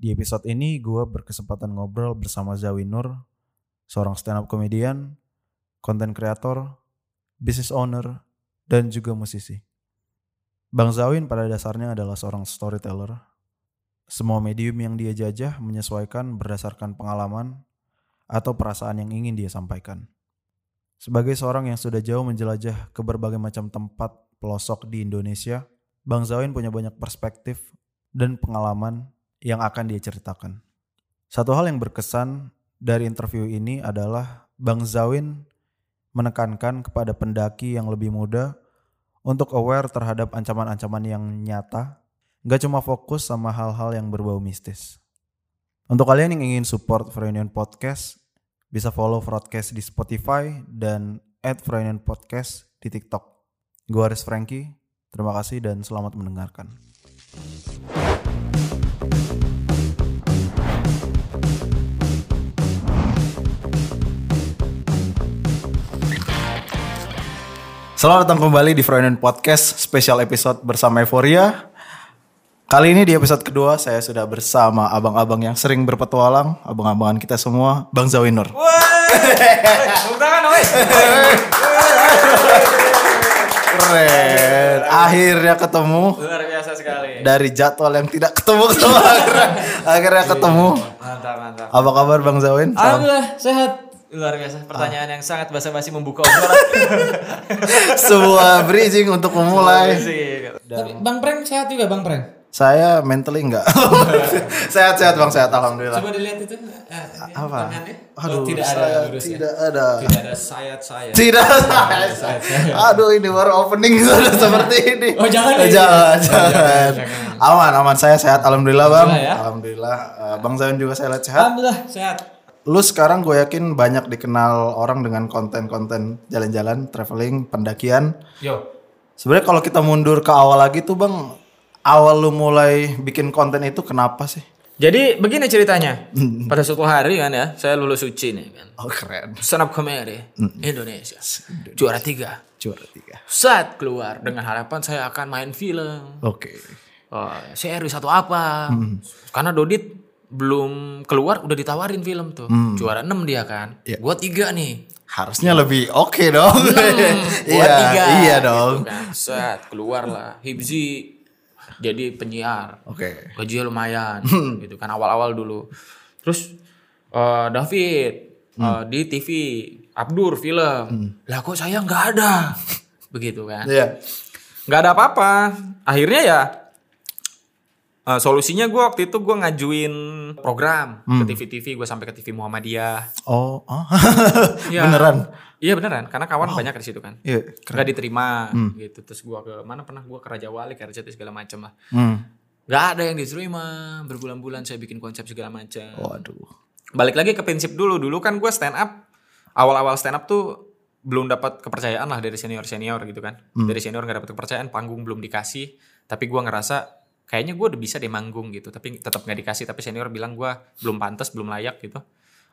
Di episode ini gue berkesempatan ngobrol bersama Zawi Nur, seorang stand up comedian, konten kreator, business owner, dan juga musisi. Bang Zawin pada dasarnya adalah seorang storyteller. Semua medium yang dia jajah menyesuaikan berdasarkan pengalaman atau perasaan yang ingin dia sampaikan. Sebagai seorang yang sudah jauh menjelajah ke berbagai macam tempat pelosok di Indonesia, Bang Zawin punya banyak perspektif dan pengalaman yang akan dia ceritakan. Satu hal yang berkesan dari interview ini adalah Bang Zawin menekankan kepada pendaki yang lebih muda untuk aware terhadap ancaman-ancaman yang nyata, gak cuma fokus sama hal-hal yang berbau mistis. Untuk kalian yang ingin support Freudian Podcast, bisa follow broadcast di Spotify dan add Freudian Podcast di TikTok. Gue Aris Franky, terima kasih dan selamat mendengarkan. Selamat datang kembali di Freudian Podcast special episode bersama Euphoria. Kali ini di episode kedua saya sudah bersama abang-abang yang sering berpetualang, abang-abangan kita semua, Bang Zawinur. Keren. Akhirnya ketemu Luar biasa sekali. dari jadwal yang tidak ketemu ketemu akhirnya, akhirnya ketemu. Mantap, mantap. Apa kabar Bang Zawin? Alhamdulillah sehat. Luar biasa. Pertanyaan yang sangat basa-basi membuka obrolan. Sebuah bridging untuk memulai. Tapi Bang Prank sehat juga Bang Prank. Saya mentally enggak. Sehat-sehat Bang, sehat alhamdulillah. Coba dilihat itu. eh, Apa? tangannya. Aduh, oh, tidak ada saya virusnya. tidak ada. Tidak ada sayat-sayat. Tidak Aduh ini baru opening sudah seperti ini. Oh, jangan Eh, ya? jangan, Oh, jangan. jangan, jangan. Aman, aman saya sehat alhamdulillah bang. Alhamdulillah ya. Alhamdulillah. Eh, bang Zain juga saya lihat sehat. Alhamdulillah sehat. Lu sekarang gue yakin banyak dikenal orang dengan konten-konten jalan-jalan, traveling, pendakian. Yo. Sebenarnya kalau kita mundur ke awal lagi tuh bang, awal lu mulai bikin konten itu kenapa sih? Jadi begini ceritanya. Pada suatu hari kan ya, saya lulus uci nih kan. Oh keren. Stand up comedy Indonesia. Juara tiga. Juara tiga. Saat keluar dengan harapan saya akan main film. Oke. Oh, seri satu apa? Karena Dodit belum keluar udah ditawarin film tuh. Juara 6 dia kan. Iya. Gua tiga nih. Harusnya lebih oke dong. Gua iya, tiga. iya gitu dong. kan. Set, keluar lah. Hibzi jadi penyiar. Oke. Gajinya lumayan gitu kan awal-awal dulu. Terus eh, David eh, di TV Abdur film. Lah kok saya nggak ada. Begitu kan. Iya. nggak ada apa-apa akhirnya ya eh, solusinya gue waktu itu gue ngajuin program ke TV TV gue sampai ke TV Muhammadiyah. Oh, oh. Iya. beneran? iya beneran. Karena kawan banyak di situ kan. Iya, keren. nggak diterima gitu. Terus gue ke mana pernah? Gue ke Raja Wali ke RCT segala macam lah. Hmm. nggak ada yang diterima. Berbulan-bulan saya bikin konsep segala macam Waduh. balik lagi ke prinsip dulu. Dulu kan gue stand up awal-awal stand up tuh belum dapat kepercayaan lah dari senior senior gitu kan. Dari senior nggak dapat kepercayaan panggung belum dikasih. Tapi gue ngerasa kayaknya gue udah bisa deh manggung gitu tapi tetap nggak dikasih. Tapi senior bilang gue belum pantas belum layak gitu.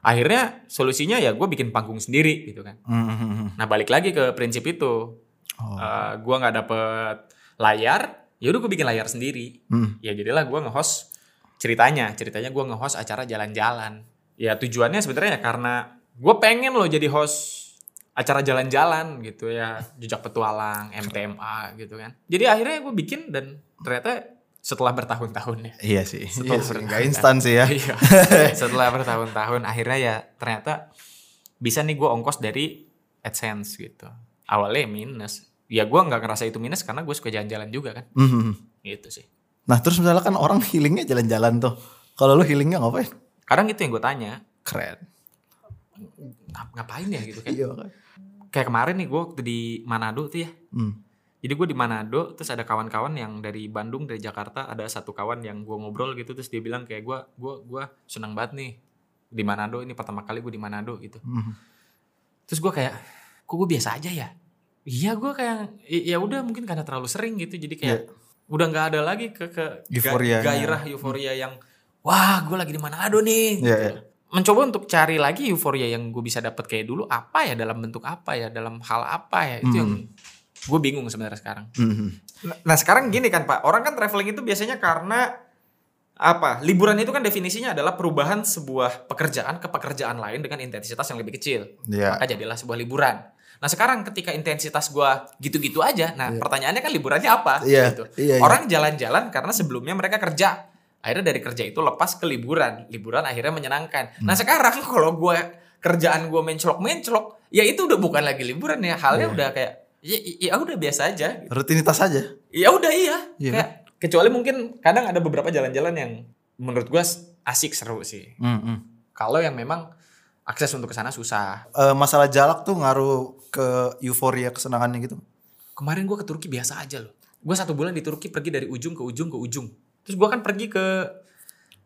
Akhirnya solusinya ya gue bikin panggung sendiri gitu kan. Hmm, hmm, hmm. nah balik lagi ke prinsip itu. Oh. Eh, gue nggak dapet layar ya udah gue bikin layar sendiri. Hmm. ya jadilah gue nge-host ceritanya. Ceritanya gue nge-host acara jalan-jalan. Ya tujuannya sebenarnya karena gue pengen loh jadi host acara jalan-jalan gitu ya. Jejak petualang MTMA gitu kan. Jadi akhirnya gue bikin dan ternyata setelah bertahun-tahun ya Iya sih. Setelah Iya sih. bertahun-tahun. Nggak instan sih ya. Iya. setelah bertahun-tahun akhirnya ya ternyata bisa nih gue ongkos dari AdSense gitu awalnya minus ya gue nggak ngerasa itu minus karena gue suka jalan-jalan juga kan Hmm, hmm, gitu sih Nah terus misalnya kan orang healingnya jalan-jalan tuh. Kalau lu healingnya ngapain? kadang itu yang gue tanya Keren. ngap- ngapain ya gitu kan Iya kan. kayak kemarin nih gue waktu di Manado tuh ya Hmm. Jadi gue di Manado terus ada kawan-kawan yang dari Bandung dari Jakarta ada satu kawan yang gue ngobrol gitu terus dia bilang kayak gue gue gue senang banget nih di Manado ini pertama kali gue di Manado gitu Hmm. terus gue kayak kok gue biasa aja ya iya gue kayak ya udah mungkin karena terlalu sering gitu jadi kayak udah nggak ada lagi ke ke gairah euforia yang wah gue lagi di Manado nih Iya, gitu. iya. mencoba untuk cari lagi euforia yang gue bisa dapat kayak dulu apa ya dalam bentuk apa ya dalam hal apa ya itu yang gue bingung sebenarnya sekarang. Hmm. nah, nah, sekarang gini kan pak. Orang kan traveling itu biasanya karena apa liburan itu kan definisinya adalah perubahan sebuah pekerjaan ke pekerjaan lain dengan intensitas yang lebih kecil. Iya. maka jadilah sebuah liburan. Nah sekarang ketika intensitas gua gitu-gitu aja nah pertanyaannya kan liburannya apa? Iya, gitu. iya, iya. orang jalan-jalan karena sebelumnya mereka kerja. Akhirnya dari kerja itu lepas ke liburan. Liburan akhirnya menyenangkan. Nah Hmm. sekarang kalau gua kerjaan gua mencelok-mencelok ya itu udah bukan lagi liburan ya. Halnya Iya. udah kayak ya, ya udah biasa aja Rutinitas aja. Ya udah iya. Iya Kayak kecuali mungkin kadang ada beberapa jalan-jalan yang menurut gua asik seru sih. Mm-mm. Kalau yang memang akses untuk ke sana susah. Eh, masalah jalak tuh ngaruh ke euforia kesenangannya gitu. Kemarin gua ke Turki biasa aja loh. Gua satu bulan di Turki pergi dari ujung ke ujung ke ujung. Terus gua kan pergi ke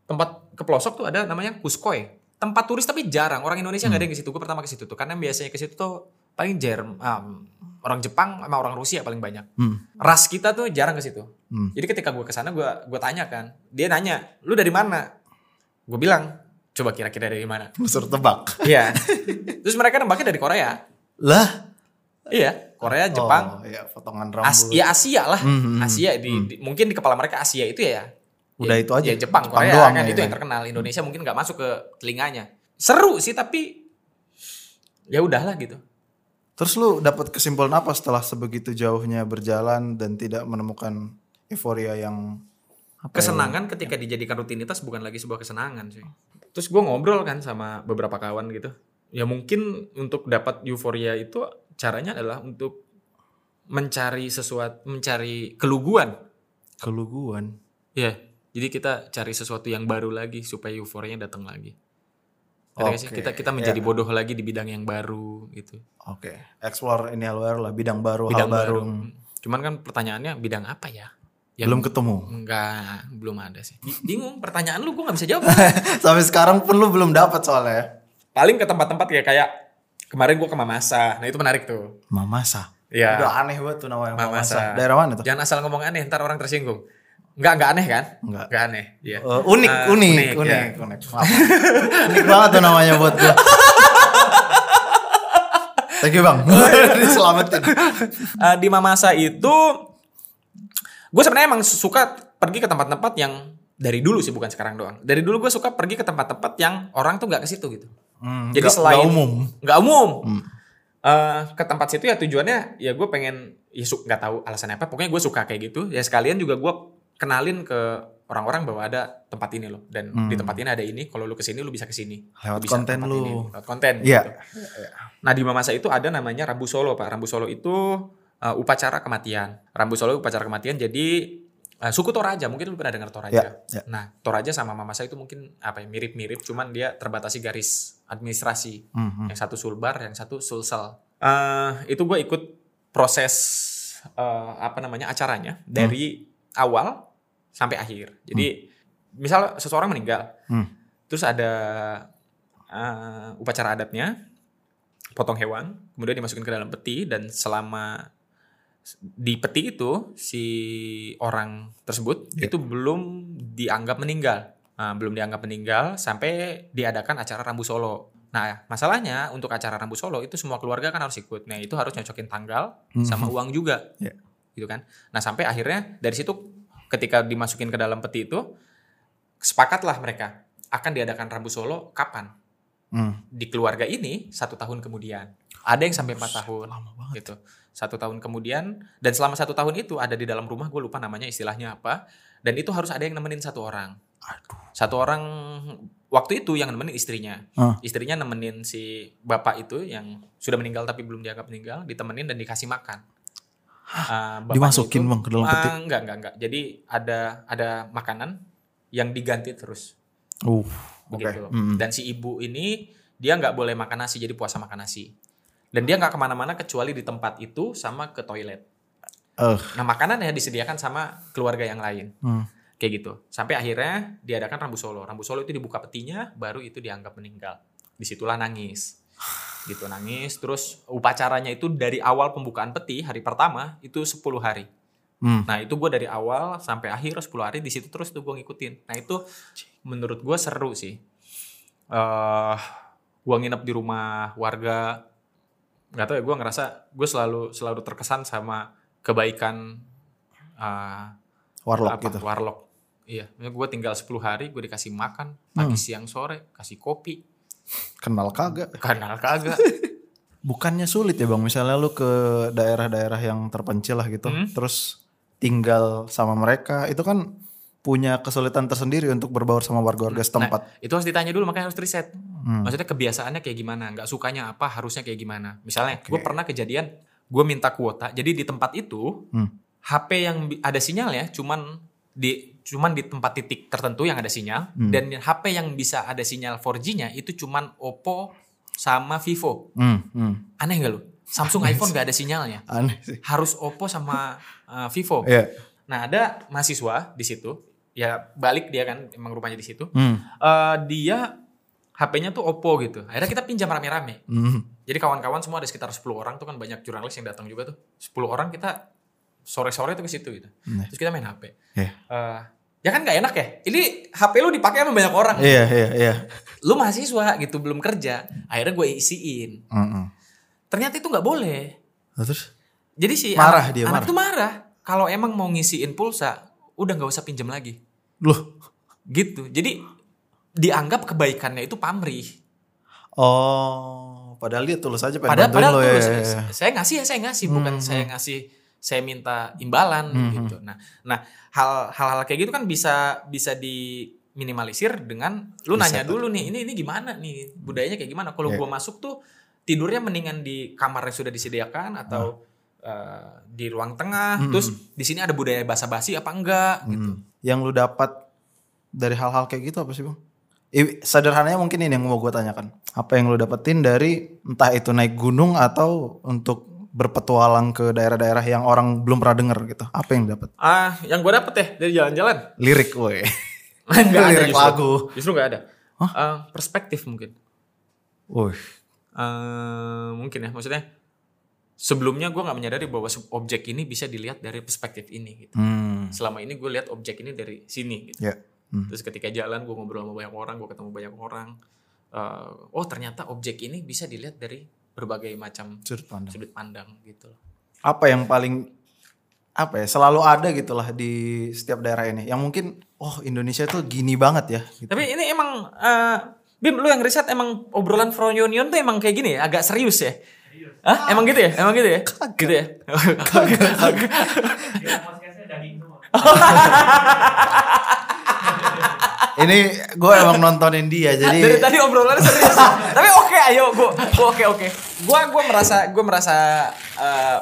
tempat ke pelosok tuh ada namanya Kuskoy. Tempat turis tapi jarang. Orang Indonesia nggak ada yang ke situ. Gue pertama ke situ tuh karena biasanya ke situ tuh paling Jerm, um, orang Jepang sama orang Rusia paling banyak. Hmm. Ras kita tuh jarang ke situ. Hmm. Jadi ketika gue ke sana gue gue tanya kan, dia nanya, lu dari mana? Gue bilang, coba kira-kira dari mana? Suruh tebak. Iya. Terus mereka nembaknya dari Korea. Lah. Iya, Korea, Jepang, Oh, iya, potongan rambut. As- ya Asia lah. Hmm, hmm, Asia di, di- mungkin di kepala mereka Asia itu ya. Udah ya- itu aja. Ya Jepang, Jepang Korea doang kan ya. itu yang terkenal. Indonesia mungkin nggak masuk ke telinganya. Seru sih tapi ya udahlah gitu. Terus lu dapat kesimpulan apa setelah sebegitu jauhnya berjalan dan tidak menemukan euforia yang apa ya? kesenangan ketika dijadikan rutinitas bukan lagi sebuah kesenangan sih. Terus gue ngobrol kan sama beberapa kawan gitu. Ya mungkin untuk dapat euforia itu caranya adalah untuk mencari sesuatu, mencari keluguan. keluguan. Ya, jadi kita cari sesuatu yang baru lagi supaya euforianya datang lagi. Oke, Kita kita menjadi ya. bodoh lagi di bidang yang baru gitu. Oke, explore ini luar lah bidang baru, Bidang hal baru. baru. Cuman kan pertanyaannya bidang apa ya? Belum ketemu. Enggak, belum ada sih. Bi- Bingung pertanyaan lu gue nggak bisa jawab. Sampai sekarang pun lu belum dapat soalnya. paling ke tempat-tempat kayak kayak kemarin gua ke Mamasa nah itu menarik tuh Mamasa. Iya. Udah aneh banget tuh namanya Mamasa. Mamasa. Daerah mana tuh? jangan asal ngomong aneh ntar orang tersinggung nggak nggak aneh kan Enggak. nggak aneh Iya. Eh, unik, Eh, unik, unik, unik, ya. unik. Maaf. unik banget tuh namanya buat gua. Thank you bang, diselamatin. Eh, di Mamasa itu gue sebenarnya emang suka pergi ke tempat-tempat yang dari dulu sih bukan sekarang doang dari dulu gue suka pergi ke tempat-tempat yang orang tuh nggak ke situ gitu Hmm, Jadi nggak- selain- nggak umum. nggak umum Hmm. Eh, ke tempat situ ya tujuannya ya gue pengen ya nggak tahu alasannya apa pokoknya gue suka kayak gitu ya sekalian juga gue kenalin ke orang-orang bahwa ada tempat ini loh dan di tempat ini ada ini kalau lu ke sini lu bisa ke sini Hmm. Lewat Lu bisa konten lu. ini, lewat konten Iya. gitu. nah di Mamasa itu ada namanya Rambu Solo pak Rambu Solo itu eh, upacara kematian Rambu Solo upacara kematian jadi eh, suku Toraja mungkin lu pernah dengar Toraja Ya, ya. nah Toraja sama Mamasa itu mungkin apa ya mirip-mirip cuman dia terbatasi garis administrasi Hmm, hmm. yang satu sulbar, yang satu sulsel. Eh, itu gue ikut proses eh, apa namanya acaranya dari awal sampai akhir. Jadi misal seseorang meninggal, Hmm. terus ada eh, upacara adatnya, potong hewan, kemudian dimasukin ke dalam peti dan selama di peti itu si orang tersebut Ya. itu belum dianggap meninggal. Nah, belum dianggap meninggal sampai diadakan acara Rambu Solo. Nah, masalahnya untuk acara Rambu Solo itu semua keluarga kan harus ikut. Nah, itu harus nyocokin tanggal sama uang juga. Ya. Gitu kan. Nah, sampai akhirnya dari situ ketika dimasukin ke dalam peti itu sepakatlah mereka akan diadakan Rambu Solo kapan? Hmm. Di keluarga ini satu tahun kemudian. Ada yang sampai empat tahun Lama banget. gitu satu tahun kemudian dan selama satu tahun itu ada di dalam rumah gue lupa namanya istilahnya apa dan itu harus ada yang nemenin satu orang Aduh. satu orang waktu itu yang nemenin istrinya Ah. istrinya nemenin si bapak itu yang sudah meninggal tapi belum dianggap meninggal ditemenin dan dikasih makan Ah, bapaknya Dimasukin, Bang, ke dalam peti? Ah, enggak enggak enggak jadi ada ada makanan yang diganti terus Uh, begitu. Hmm. Dan si ibu ini dia nggak boleh makan nasi jadi puasa makan nasi. Dan dia nggak ke mana-mana kecuali di tempat itu sama ke toilet. Eh, Nah makanan ya disediakan sama keluarga yang lain. hmm. Kayak gitu. Sampai akhirnya diadakan Rambu Solo. Rambu Solo itu dibuka petinya, baru itu dianggap meninggal. Di situlah nangis. Gitu nangis. Terus upacaranya itu dari awal pembukaan peti hari pertama itu 10 hari. Hmm. Nah itu gue dari awal sampai akhir 10 hari di situ terus tuh gue ngikutin. Nah itu menurut gue seru sih. eh gue nginep di rumah warga. Gak tau ya gue ngerasa gue selalu selalu terkesan sama kebaikan eh, Warlock apa, gitu. warlock Iya, gue tinggal 10 hari, gue dikasih makan pagi, siang, sore, kasih kopi, Kenal kagak. kenal kagak. Bukannya sulit ya bang, misalnya lu ke daerah-daerah yang terpencil lah gitu, Hmm. terus tinggal sama mereka, itu kan punya kesulitan tersendiri untuk berbaur sama warga-warga setempat. Itu harus ditanya dulu, makanya harus riset. Hmm. Maksudnya kebiasaannya kayak gimana, nggak sukanya apa, harusnya kayak gimana. Misalnya, gue pernah kejadian, gue minta kuota, jadi di tempat itu Hmm. HP yang ada sinyalnya cuman di cuman di tempat titik tertentu yang ada sinyal Hmm. dan HP yang bisa ada sinyal 4G-nya itu cuman Oppo sama Vivo. Hmm, hmm. Aneh gak lu? Samsung iPhone gak ada sinyalnya. Aneh sih. Harus Oppo sama uh, Vivo. Iya. Nah, ada mahasiswa di situ. Ya balik dia kan emang rumahnya di situ. Hmm. Eh, dia HP-nya tuh Oppo gitu. Akhirnya kita pinjam rame-rame. Hmm. Jadi kawan-kawan semua ada sekitar 10 orang tuh kan banyak jurnalis yang datang juga tuh. 10 orang kita sore-sore tuh ke situ gitu. Nah. Terus kita main HP. Iya. Eh, ya kan gak enak ya? Ini HP lu dipakai sama banyak orang. Iya, iya, iya. Lu mahasiswa gitu belum kerja. Akhirnya gue isiin. Mm-mm. Ternyata itu nggak boleh. Terus? Jadi si Marah anak, dia, anak marah. tuh marah. Kalau emang mau ngisiin pulsa, udah nggak usah pinjam lagi. Loh. Gitu. Jadi dianggap kebaikannya itu pamrih. Oh, padahal dia tulus aja pengen Padahal, padahal lo tulus. ya. Hmm, Saya ngasih ya saya ngasih, bukan saya ngasih saya minta imbalan gitu. Nah, nah hal hal kayak gitu kan bisa bisa diminimalisir dengan lu Bisa nanya tuh. dulu nih, ini ini gimana nih budayanya kayak gimana? Kalau Iya. gua masuk tuh tidurnya mendingan di kamar yang sudah disediakan atau eh, di ruang tengah. Terus di sini ada budaya basa-basi apa enggak gitu. Hmm. Yang lu dapat dari hal-hal kayak gitu apa sih bang? Sederhananya mungkin ini yang mau gue tanyakan. Apa yang lu dapetin dari entah itu naik gunung atau untuk berpetualang ke daerah-daerah yang orang belum pernah denger gitu. Apa yang dapat? Ah, yang gua dapet ya dari jalan-jalan. Lirik woi. Enggak ada Lirik justru. lagu. Justru enggak ada. Eh, perspektif mungkin. Woi. eh mungkin ya maksudnya sebelumnya gue nggak menyadari bahwa objek ini bisa dilihat dari perspektif ini gitu. Hmm. selama ini gue lihat objek ini dari sini gitu. Ya. Hmm. terus ketika jalan gue ngobrol sama banyak orang gue ketemu banyak orang eh, oh ternyata objek ini bisa dilihat dari berbagai macam Sudut pandang. sudut pandang gitu loh. Apa yang paling apa ya selalu ada gitulah di setiap daerah ini yang mungkin oh Indonesia tuh gini banget ya gitu. tapi ini emang eh, Bim lu yang riset emang obrolan Froyonion tuh emang kayak gini ya agak serius ya Hah? Emang gitu ya? Emang gitu ya? Gitu ya? ini gue emang nontonin dia jadi dari tadi obrolannya serius. Tapi oke ayo gua gua oke oke. Gua gua merasa gua merasa eh,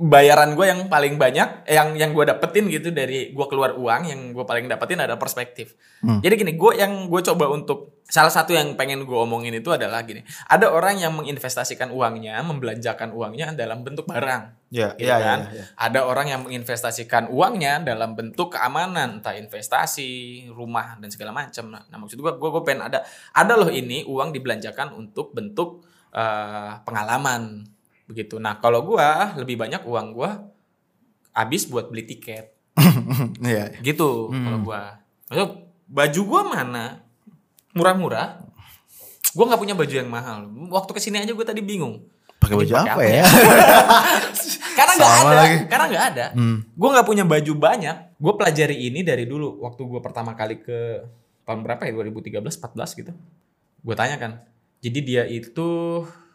bayaran gue yang paling banyak eh, yang yang gue dapetin gitu dari gue keluar uang yang gue paling dapetin adalah perspektif jadi gini gue yang gue coba untuk salah satu yang pengen gue omongin itu adalah gini ada orang yang menginvestasikan uangnya membelanjakan uangnya dalam bentuk barang ya gitu iya iya, kan. iya. Ada orang yang menginvestasikan uangnya dalam bentuk keamanan, entah investasi, rumah dan segala macam. Nah, nah, maksud gua gua gua pengen ada ada loh ini uang dibelanjakan untuk bentuk eh, pengalaman begitu. Nah, kalau gua lebih banyak uang gua habis buat beli tiket. Iya. Gitu kalau gua. Maksudnya baju gua mana? Murah-murah. Gua nggak punya baju yang mahal. Waktu ke sini aja gua tadi bingung. pakai baju apa apa ya karena nggak ada lagi. karena nggak ada Hmm. gue nggak punya baju banyak gue pelajari ini dari dulu waktu gue pertama kali ke tahun berapa ya 2013 14 gitu gue tanyakan jadi dia itu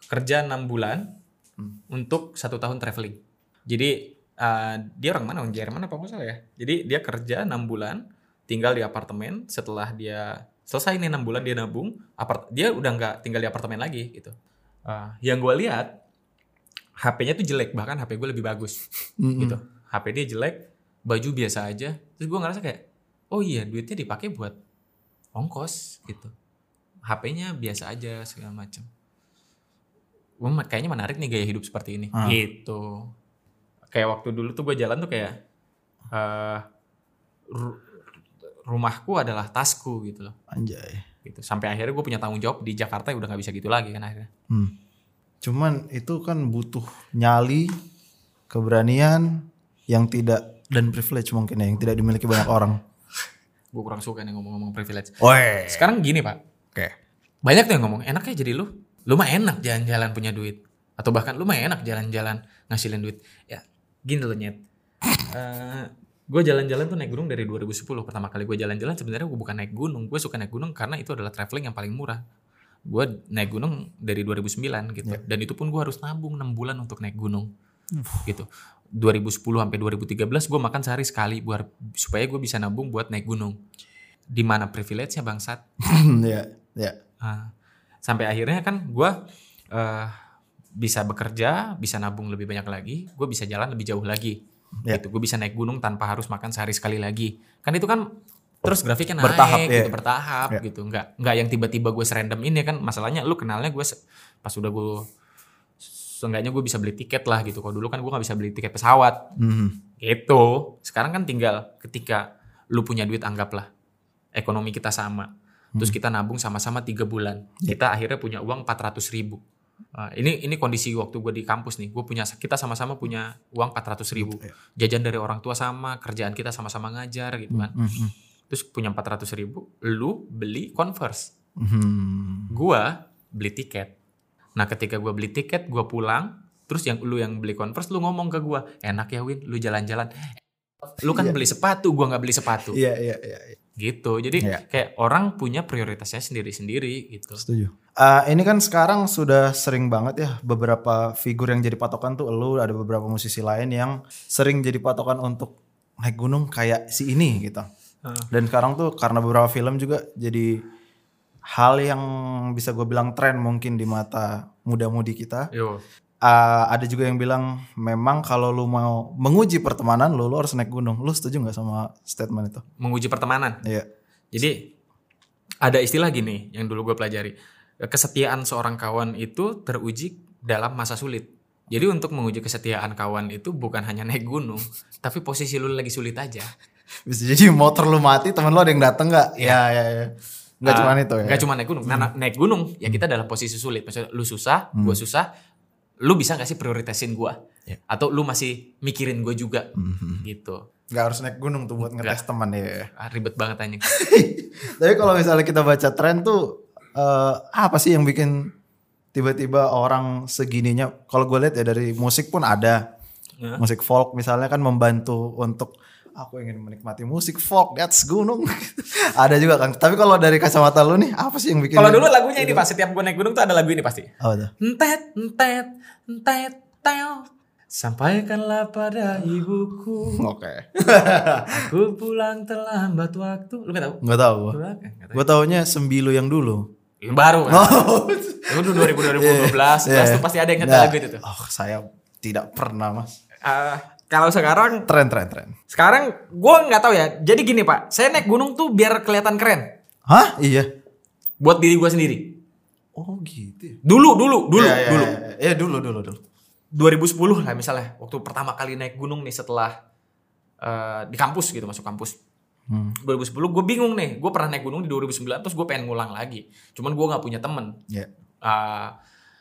kerja enam bulan Hmm. untuk satu tahun traveling. Jadi eh, dia orang mana? Orang Jerman apa nggak salah ya? Jadi dia kerja enam bulan tinggal di apartemen. Setelah dia selesai nih enam bulan dia nabung apart dia udah nggak tinggal di apartemen lagi gitu. Eh, yang gue lihat HP-nya tuh jelek bahkan HP gue lebih bagus Mm-mm. gitu. HP dia jelek baju biasa aja. Terus gue ngerasa kayak oh iya duitnya dipakai buat ongkos gitu. HP-nya biasa aja segala macam gue kayaknya menarik nih gaya hidup seperti ini Ah. gitu kayak waktu dulu tuh gue jalan tuh kayak eh ru- rumahku adalah tasku gitu loh anjay gitu sampai akhirnya gue punya tanggung jawab di Jakarta ya udah nggak bisa gitu lagi kan akhirnya Hmm. Cuman itu kan butuh nyali, keberanian yang tidak dan privilege mungkin ya yang tidak dimiliki banyak orang. gue kurang suka nih ngomong-ngomong privilege Weh. sekarang gini pak Oke. banyak tuh yang ngomong enaknya jadi lu lu mah enak jalan-jalan punya duit. Atau bahkan lu mah enak jalan-jalan ngasilin duit. Ya gini loh nyet. Eh, gue jalan-jalan tuh naik gunung dari 2010 pertama kali gue jalan-jalan sebenarnya gue bukan naik gunung. Gue suka naik gunung karena itu adalah traveling yang paling murah. Gue naik gunung dari 2009 gitu. Ya. dan itu pun gue harus nabung 6 bulan untuk naik gunung. Gitu. 2010 sampai 2013 gue makan sehari sekali buat supaya gue bisa nabung buat naik gunung. Di mana privilege-nya bangsat? Ya ya. Ah, sampai akhirnya kan gue eh, bisa bekerja, bisa nabung lebih banyak lagi, gue bisa jalan lebih jauh lagi. Ya. Gitu, gue bisa naik gunung tanpa harus makan sehari sekali lagi. Kan itu kan terus grafiknya naik Bertahap, ya. gitu, bertahap Ya. gitu. Nggak nggak yang tiba-tiba gue serandom ini kan masalahnya lu kenalnya gue pas udah gue seenggaknya gue bisa beli tiket lah gitu. Kalau dulu kan gue nggak bisa beli tiket pesawat Mhm. gitu. Sekarang kan tinggal ketika lu punya duit anggaplah ekonomi kita sama. Terus kita nabung sama-sama tiga bulan. Kita akhirnya punya uang 400 ribu. Nah, ini ini kondisi waktu gue di kampus nih. Gue punya kita sama-sama punya uang 400 ribu. Jajan dari orang tua sama, kerjaan kita sama-sama ngajar gitu kan. Mhm. Terus punya 400 ribu, lu beli Converse. Mhm. Gua beli tiket. Nah ketika gua beli tiket, gua pulang. Terus yang lu yang beli Converse, lu ngomong ke gua, enak ya Win, lu jalan-jalan. Lu kan beli sepatu, gua nggak beli sepatu. Iya iya iya. iya. Gitu. Jadi Iya. kayak orang punya prioritasnya sendiri-sendiri gitu. Setuju. Eh, ini kan sekarang sudah sering banget ya beberapa figur yang jadi patokan tuh lu ada beberapa musisi lain yang sering jadi patokan untuk naik gunung kayak si ini gitu. Heeh. Dan sekarang tuh karena beberapa film juga jadi hal yang bisa gue bilang tren mungkin di mata muda-mudi kita. Yo. Eh, ada juga yang bilang memang kalau lu mau menguji pertemanan lu, lu harus naik gunung. Lu setuju nggak sama statement itu? Menguji pertemanan. Iya. Jadi ada istilah gini yang dulu gue pelajari. Kesetiaan seorang kawan itu teruji dalam masa sulit. Jadi untuk menguji kesetiaan kawan itu bukan hanya naik gunung, tapi posisi lu lagi sulit aja. Bisa jadi motor lu mati, temen lu ada yang dateng nggak? Iya iya iya. Nggak Ah, cuma itu ya. Nggak cuma naik gunung. Nah, na- naik gunung ya kita dalam posisi sulit. Maksudnya lu susah, gue susah. Lu bisa gak sih prioritasin gue? Ya. Atau lu masih mikirin gue juga? Mhm. Gitu. Nggak harus naik gunung tuh buat ngetes teman ya. Ah, ribet banget anjing. Tapi kalau misalnya kita baca tren tuh eh, apa sih yang bikin tiba-tiba orang segininya? Kalau gue lihat ya dari musik pun ada. Ya. Musik folk misalnya kan membantu untuk aku ingin menikmati musik folk, that's gunung. ada juga kan. Tapi kalau dari kacamata lu nih, apa sih yang bikin? Kalau dulu lagunya ini pas setiap gue naik gunung tuh ada lagu ini pasti. Apa tuh? Entet, entet, entet, teo. Sampaikanlah pada ibuku, Oke. aku pulang terlambat waktu. Lu gak tahu? Gak- tahu. Gue taunya sembilu yang dulu. Yang baru kan? Itu dulu 2000 2012, 11 Iya. tuh pasti ada yang ngetel Nah, lagu itu tuh. Oh, saya tidak pernah mas. Eh, kalau sekarang Tren, tren, tren. Sekarang gue nggak tahu ya. Jadi gini pak, saya naik gunung tuh biar kelihatan keren. Hah? Iya. Buat diri gue sendiri. Oh gitu. ya? Dulu, dulu, dulu, Iya, iya, dulu. iya, iya. Iya, dulu, dulu, dulu. 2010 lah misalnya. Waktu pertama kali naik gunung nih setelah eh, di kampus gitu masuk kampus. Hmm. 2010 gue bingung nih. Gue pernah naik gunung di 2009 terus gue pengen ngulang lagi. Cuman gue nggak punya temen. Iya. Eh,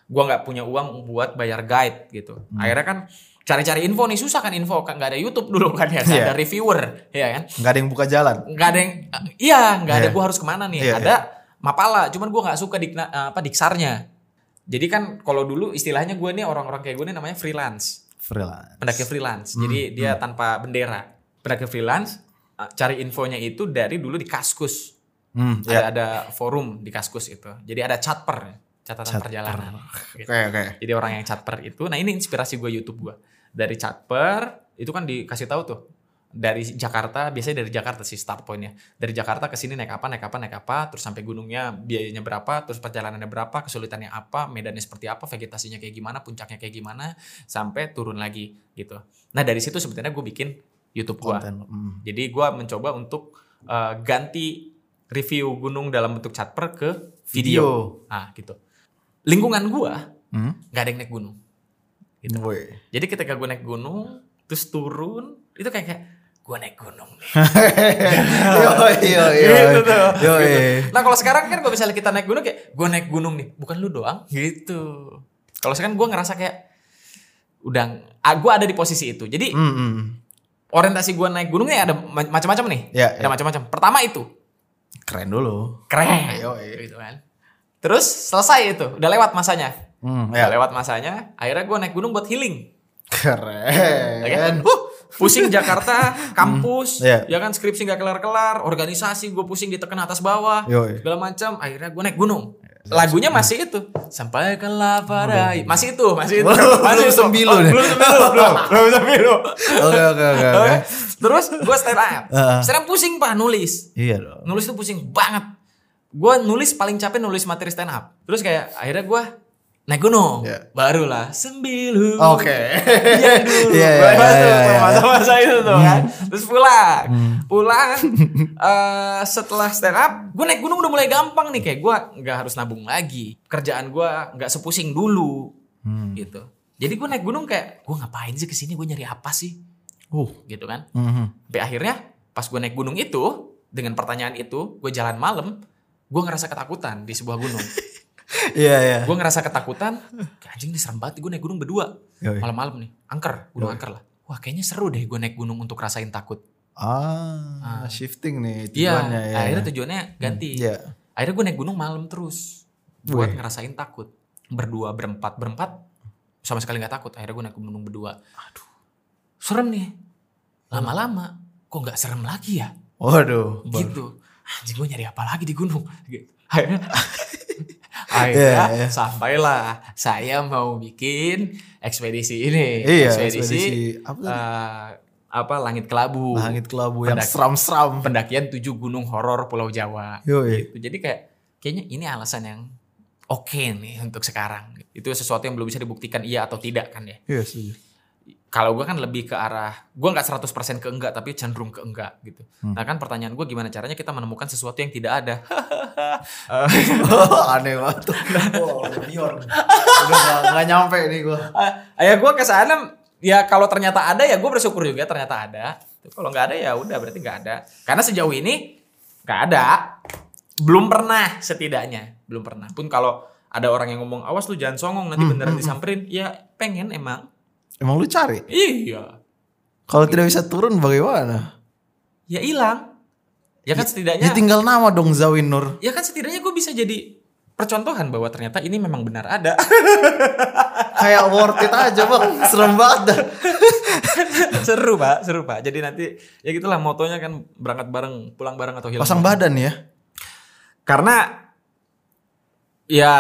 gue nggak punya uang buat bayar guide gitu. Hmm. Akhirnya kan cari-cari info nih susah kan info kan nggak ada YouTube dulu kan ya, Iya. ada reviewer ya kan. Nggak ada yang buka jalan. nggak ada yang iya nggak ada Iya. gue harus ke mana nih Iya, ada mapala cuman gue nggak suka dikna, apa diksarnya jadi kan kalau dulu istilahnya gue nih orang-orang kayak gue nih namanya freelance Freelance. pendaki freelance Hmm, jadi dia tanpa bendera pendaki freelance eh, cari infonya itu dari dulu di kaskus Hmm, ada, ya. ada forum di kaskus itu jadi ada chatper catatan Chatper. perjalanan gitu. Oke, oke. Jadi orang yang chatper itu, nah ini inspirasi gue YouTube gue. Dari chatper itu kan dikasih tahu tuh dari Jakarta, biasanya dari Jakarta sih start pointnya. Dari Jakarta ke sini naik apa, naik apa, naik apa, terus sampai gunungnya biayanya berapa, terus perjalanannya berapa, kesulitannya apa, medannya seperti apa, vegetasinya kayak gimana, puncaknya kayak gimana, sampai turun lagi gitu. Nah dari situ sebenarnya gue bikin YouTube gue. Hmm. Jadi gue mencoba untuk uh, ganti review gunung dalam bentuk chatper ke video. Nah gitu. Lingkungan gue Hmm. nggak ada yang naik gunung. Gitu. Woi. Jadi ketika gue naik gunung, terus turun, itu kayak kayak gue naik gunung nih. yo yo yo. gitu tuh. Yo Gitu. Nah kalau sekarang kan kalau misalnya kita naik gunung kayak gue naik gunung nih, bukan lu doang. Gitu. Kalau sekarang gue ngerasa kayak udah, ah, gue ada di posisi itu. Jadi Hmm, hmm. orientasi gue naik gunungnya ada ma- macam-macam nih. Ya, ada ya. macam-macam. Pertama itu Keren dulu. keren, Ayo, iya. gitu kan. Terus selesai itu, udah lewat masanya. Hmm, ya. lewat masanya, akhirnya gue naik gunung buat healing. Keren. Ya kan? Huh, pusing Jakarta, kampus, iya. ya kan skripsi nggak kelar-kelar, organisasi gue pusing ditekan atas bawah, Yoi. segala macam. Akhirnya gue naik gunung. Lagunya masih itu. Sampaikanlah pada masih itu, masih itu. masih belum itu. sembilu Oh, nih. belum sembilu, belum, belum sembilu. Oke oke oke. Terus gue stand up. Stand up pusing pak nulis. Iya dong. Nulis tuh pusing banget. Gue nulis paling capek nulis materi stand up. Terus kayak akhirnya gue naik gunung. Iya. Barulah sembilu. Oke. Iya dulu. Iya, iya, Gua iya, masuk iya, iya. masa-masa itu tuh kan. Terus pulang. Pulang eh, setelah stand up, gue naik gunung udah mulai gampang nih kayak gue nggak harus nabung lagi. Kerjaan gue nggak sepusing dulu Hmm. gitu. Jadi gue naik gunung kayak gue ngapain sih ke sini gue nyari apa sih Uh. gitu kan. Mhm. Sampai akhirnya pas gue naik gunung itu dengan pertanyaan itu gue jalan malam gue ngerasa ketakutan di sebuah gunung. Iya iya. gue ngerasa ketakutan. Anjing ini serem banget gue naik gunung berdua Yoi. malam-malam nih. Angker, gunung angker lah. Wah kayaknya seru deh gue naik gunung untuk rasain takut. Ah, shifting nih Iya, tujuannya ya. akhirnya tujuannya ganti. Iya. Akhirnya gue naik gunung malam terus buat Wih. ngerasain takut. Berdua, berempat, berempat sama sekali nggak takut. Akhirnya gue naik gunung berdua. Aduh, serem nih. Lama-lama kok nggak serem lagi ya? Waduh. Gitu. Anjing gue nyari apa lagi di gunung? Gitu. Akhirnya, akhirnya Iya, iya. sampailah saya mau bikin ekspedisi ini. Iya, ekspedisi, ekspedisi apa tadi? eh, apa langit kelabu. Langit kelabu yang Pendaki. seram-seram. pendakian tujuh gunung horor Pulau Jawa. Yoi. Gitu. Jadi kayak kayaknya ini alasan yang oke nih untuk sekarang. Itu sesuatu yang belum bisa dibuktikan iya atau tidak kan ya. Iya setuju. Kalau gue kan lebih ke arah, gue nggak 100% ke enggak tapi cenderung ke enggak gitu. Hmm. Nah kan pertanyaan gue gimana caranya kita menemukan sesuatu yang tidak ada. Aneh banget tuh. Wow, Bjorn. Udah gak, gak nyampe nih gua. ya gue ke sana ya kalau ternyata ada ya gue bersyukur juga ternyata ada. Kalau nggak ada ya udah berarti nggak ada. Karena sejauh ini nggak ada. Belum pernah setidaknya, belum pernah. Pun kalau ada orang yang ngomong awas lu jangan songong nanti beneran disamperin, ya pengen emang. Emang lu cari? Iya. Kalau tidak bisa turun bagaimana? Ya hilang. Ya kan Ya setidaknya tinggal nama dong Zawin Nur. ya kan setidaknya gue bisa jadi percontohan bahwa ternyata ini memang benar ada. Kayak worth it aja bang. Serem banget dah. seru pak, seru pak. Jadi nanti ya gitulah motonya kan berangkat bareng, pulang bareng atau hilang. Pasang bareng. badan ya. Karena ya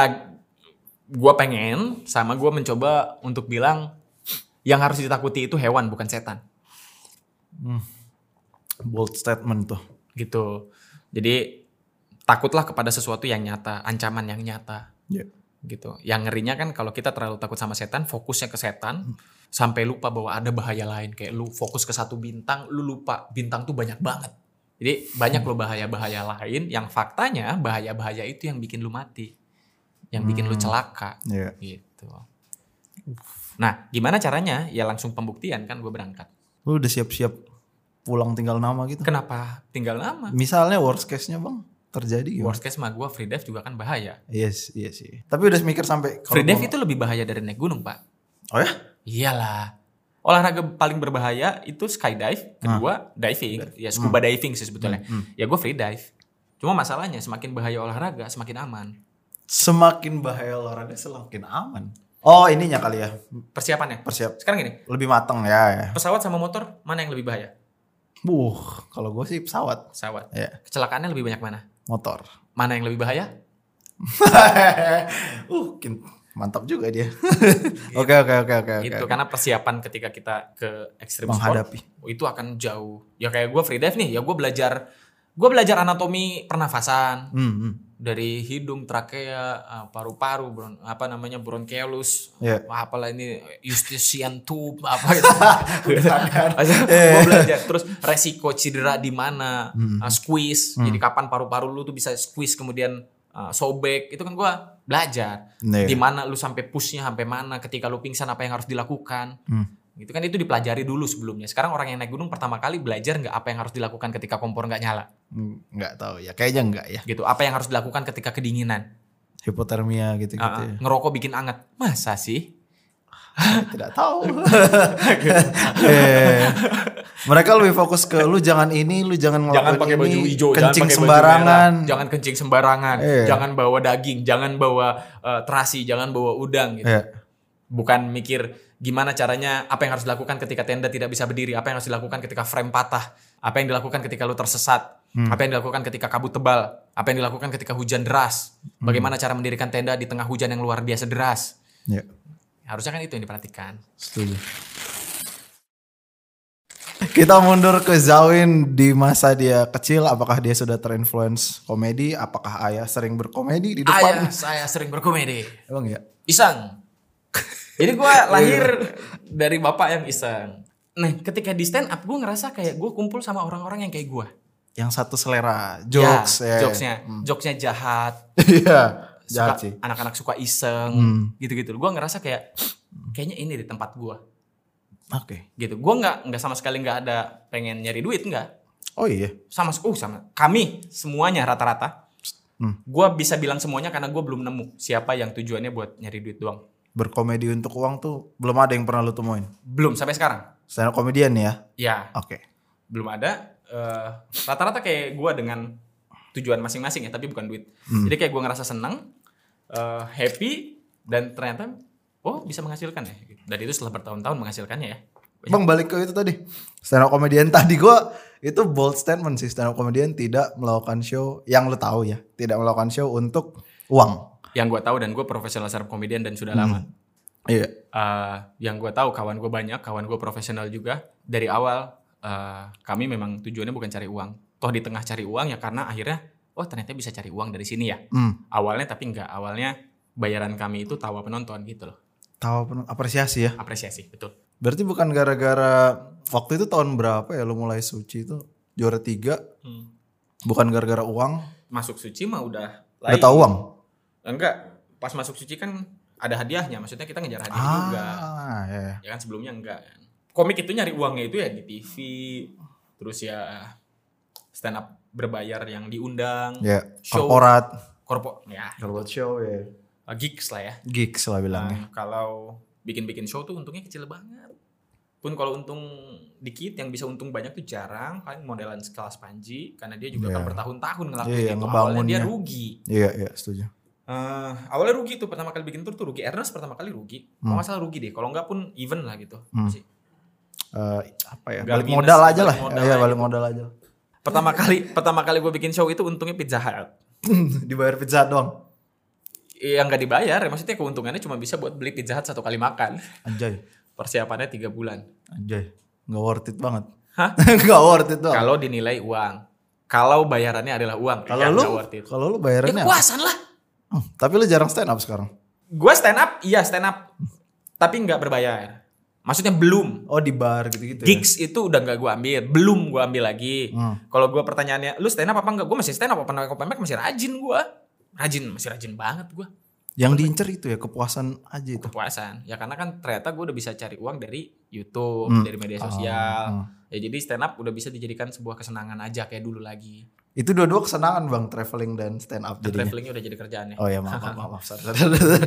gua pengen sama gua mencoba untuk bilang yang harus ditakuti itu hewan bukan setan Bold statement tuh. gitu. Jadi takutlah kepada sesuatu yang nyata, ancaman yang nyata Iya. gitu. Yang ngerinya kan kalau kita terlalu takut sama setan, fokusnya ke setan sampai lupa bahwa ada bahaya lain kayak lu fokus ke satu bintang, lu lupa bintang tuh banyak banget. Jadi banyak loh bahaya-bahaya lain yang faktanya bahaya-bahaya itu yang bikin lu mati. Yang bikin lu celaka. Iya. gitu. Nah, gimana caranya? Ya langsung pembuktian kan gue berangkat. Lu udah siap-siap pulang tinggal nama gitu. Kenapa tinggal nama? Misalnya worst case-nya bang terjadi gimana? Worst case mah gue free dive juga kan bahaya. Yes, iya sih. Tapi udah mikir sampai Free dive gua- itu lebih bahaya dari naik gunung pak. Oh ya? Iyalah. Olahraga paling berbahaya itu skydive, kedua diving, ya scuba diving sih sebetulnya. Ya gue free dive. Cuma masalahnya semakin bahaya olahraga semakin aman. Semakin bahaya olahraga semakin aman. Oh ininya kali ya. Persiapannya. Persiap Sekarang gini, lebih matang ya. ya. pesawat sama motor mana yang lebih bahaya? Buh, kalau gue sih pesawat. Pesawat. Ya, Kecelakaannya lebih banyak mana? motor. Mana yang lebih bahaya? uh, mantap juga dia. Oke oke oke oke oke. itu karena persiapan ketika kita ke ekstrim Menghadapi. sport itu akan jauh. Ya kayak gue free dive nih, ya gue belajar gue belajar anatomi pernafasan Hmm, hmm. Dari hidung, trakea, eh, paru-paru, bron- apa namanya bronchiolus, Iya. wah, apalah ini eustachian tube apa itu. gue belajar terus resiko cedera di mana, Hmm. eh, squeeze, jadi kapan paru-paru lu tuh bisa squeeze kemudian eh, sobek, itu kan gue belajar. Iya. Di mana lu sampai pushnya sampai mana, ketika lu pingsan apa yang harus dilakukan. Hmm. Gitu kan itu dipelajari dulu sebelumnya. Sekarang orang yang naik gunung pertama kali belajar nggak apa yang harus dilakukan ketika kompor nggak nyala, Hmm, Nggak tahu ya. Kayaknya enggak ya. gitu. Apa yang harus dilakukan ketika kedinginan. Hipotermia gitu-gitu Ah, ah. ya. ngerokok bikin anget masa sih Tidak tahu. Eh, Mereka lebih fokus ke lu jangan ini, lu jangan ngelakuin jangan pakai ini, baju hijau jangan kencing baju sembarangan. merah, jangan kencing sembarangan Iya. jangan bawa daging jangan bawa eh, terasi jangan bawa udang gitu Iya. bukan mikir gimana caranya, apa yang harus dilakukan ketika tenda tidak bisa berdiri, apa yang harus dilakukan ketika frame patah, apa yang dilakukan ketika lu tersesat, apa yang dilakukan ketika kabut tebal, apa yang dilakukan ketika hujan deras, bagaimana cara mendirikan tenda di tengah hujan yang luar biasa deras. Ya, Harusnya kan itu yang diperhatikan. setuju. Kita mundur ke Zawin di masa dia kecil. Apakah dia sudah terinfluence komedi? Apakah ayah sering berkomedi di depan? Ayah, saya sering berkomedi. Emang ya? Iseng. Jadi gue lahir dari bapak yang iseng. Nah, ketika di stand up gue ngerasa kayak gue kumpul sama orang-orang yang kayak gue. Yang satu selera jokes ya, ya. jokesnya, jokesnya jahat. Iya, jahat sih. Anak-anak suka iseng, Hmm. gitu-gitu. Gue ngerasa kayak kayaknya ini di tempat gue, Oke. gitu. Gue nggak nggak sama sekali nggak ada pengen nyari duit nggak. Oh iya. Sama, uh sama. Kami semuanya rata-rata. Hmm. Gue bisa bilang semuanya karena gue belum nemu siapa yang tujuannya buat nyari duit doang. Berkomedi untuk uang tuh belum ada yang pernah lu temuin. Belum sampai sekarang. Stand up comedian ya? Ya, Oke. belum ada eh, rata-rata kayak gue dengan tujuan masing-masing ya tapi bukan duit Hmm. jadi kayak gue ngerasa senang eh, happy dan ternyata oh bisa menghasilkan ya dan itu setelah bertahun-tahun menghasilkannya ya Bang balik ke itu tadi. Stand up comedian tadi gua itu bold statement sih stand up comedian tidak melakukan show yang lu tahu ya, tidak melakukan show untuk uang. Yang gue tahu dan gue profesional stand up comedian dan sudah lama. Iya. Eh, yang gue tahu kawan gue banyak kawan gue profesional juga. Dari awal eh, kami memang tujuannya bukan cari uang. Toh di tengah cari uang ya karena akhirnya oh ternyata bisa cari uang dari sini ya. Hmm. awalnya tapi enggak. Awalnya bayaran kami itu tawa penonton gitu loh. Tahu penuh apresiasi ya. apresiasi betul. Berarti bukan gara-gara waktu itu tahun berapa ya lu mulai suci itu? Juara tiga, bukan gara-gara uang, masuk suci mah udah udah tahu uang. Enggak pas masuk suci kan ada hadiahnya maksudnya kita ngejar hadiah juga Ah, ya. ya kan sebelumnya enggak kan komik itu nyari uangnya itu ya di TV terus ya stand up berbayar yang diundang Ya, Show. korporat, korpo ya korporat show ya. gigs lah ya Gigs lah bilangnya. Nah, kalau bikin-bikin show tuh untungnya kecil banget pun kalau untung dikit yang bisa untung banyak tuh jarang paling modelan sekelas Panji karena dia juga Iya. kan bertahun-tahun ngelakuin Iya, itu awalnya dia rugi Iya, iya, setuju. Eh, awalnya rugi tuh pertama kali bikin tour tuh rugi Ernest pertama kali rugi kalau nggak salah rugi deh kalau nggak pun even lah gitu Hmm. Sih. Eh, apa ya? Nggak Balik modal aja lah. modal Iya, aja balik modal aja. pertama kali pertama kali gue bikin show itu untungnya Pizza Hut Dibayar pizza doang. yang nggak dibayar ya maksudnya keuntungannya cuma bisa buat beli Pizza Hut satu kali makan Anjay. persiapannya tiga bulan Anjay. Nggak worth it banget. Hah? Nggak worth it doang. kalau dinilai uang kalau bayarannya adalah uang Kalau ya lu, nggak worth it. kalau lu ya bayarannya kepuasan lah Hmm, tapi lu jarang stand up sekarang. gue stand up iya stand up tapi nggak berbayar maksudnya belum Oh, di bar gitu-gitu. ya? gigs itu udah nggak gue ambil belum gue ambil lagi Hmm. kalau gue pertanyaannya lu stand up apa enggak gue masih stand up open mic open mic masih rajin gue rajin masih rajin banget gue Yang diincer itu ya kepuasan aja itu. kepuasan ya karena kan ternyata gue udah bisa cari uang dari YouTube Hmm. dari media sosial Hmm. ya jadi stand up udah bisa dijadikan sebuah kesenangan aja kayak dulu lagi Itu dua-dua kesenangan bang, traveling dan stand up jadinya. travelingnya udah jadi kerjaannya Oh ya maaf maaf maaf, maaf. Sorry, sorry, sorry.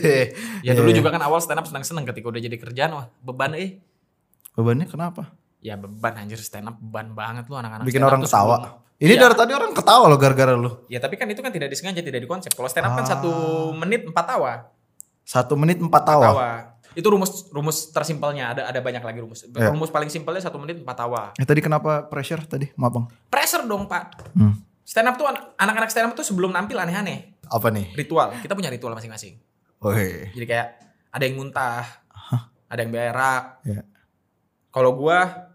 ya dulu Iya, juga kan awal stand up senang senang ketika udah jadi kerjaan wah beban eh Bebannya kenapa? ya beban anjir stand up beban banget lu anak-anak Bikin orang ketawa. sebelum- Ini Iya. dari tadi orang ketawa loh gara-gara lu. ya tapi kan itu kan tidak disengaja tidak dikonsep kalau stand up kan Ah. satu menit empat tawa Satu menit empat tawa. tawa. Itu rumus rumus tersimpelnya ada ada banyak lagi rumus. Ya. Rumus paling simpelnya satu menit empat tawa. Eh tadi kenapa pressure tadi? Maaf bang. Pressure dong pak. Hmm. Stand up tuh an- anak-anak stand up tuh sebelum nampil aneh-aneh. Apa nih? Ritual. Kita punya ritual masing-masing. Woi. Jadi kayak ada yang muntah, ada yang berak. Ya. Kalau gua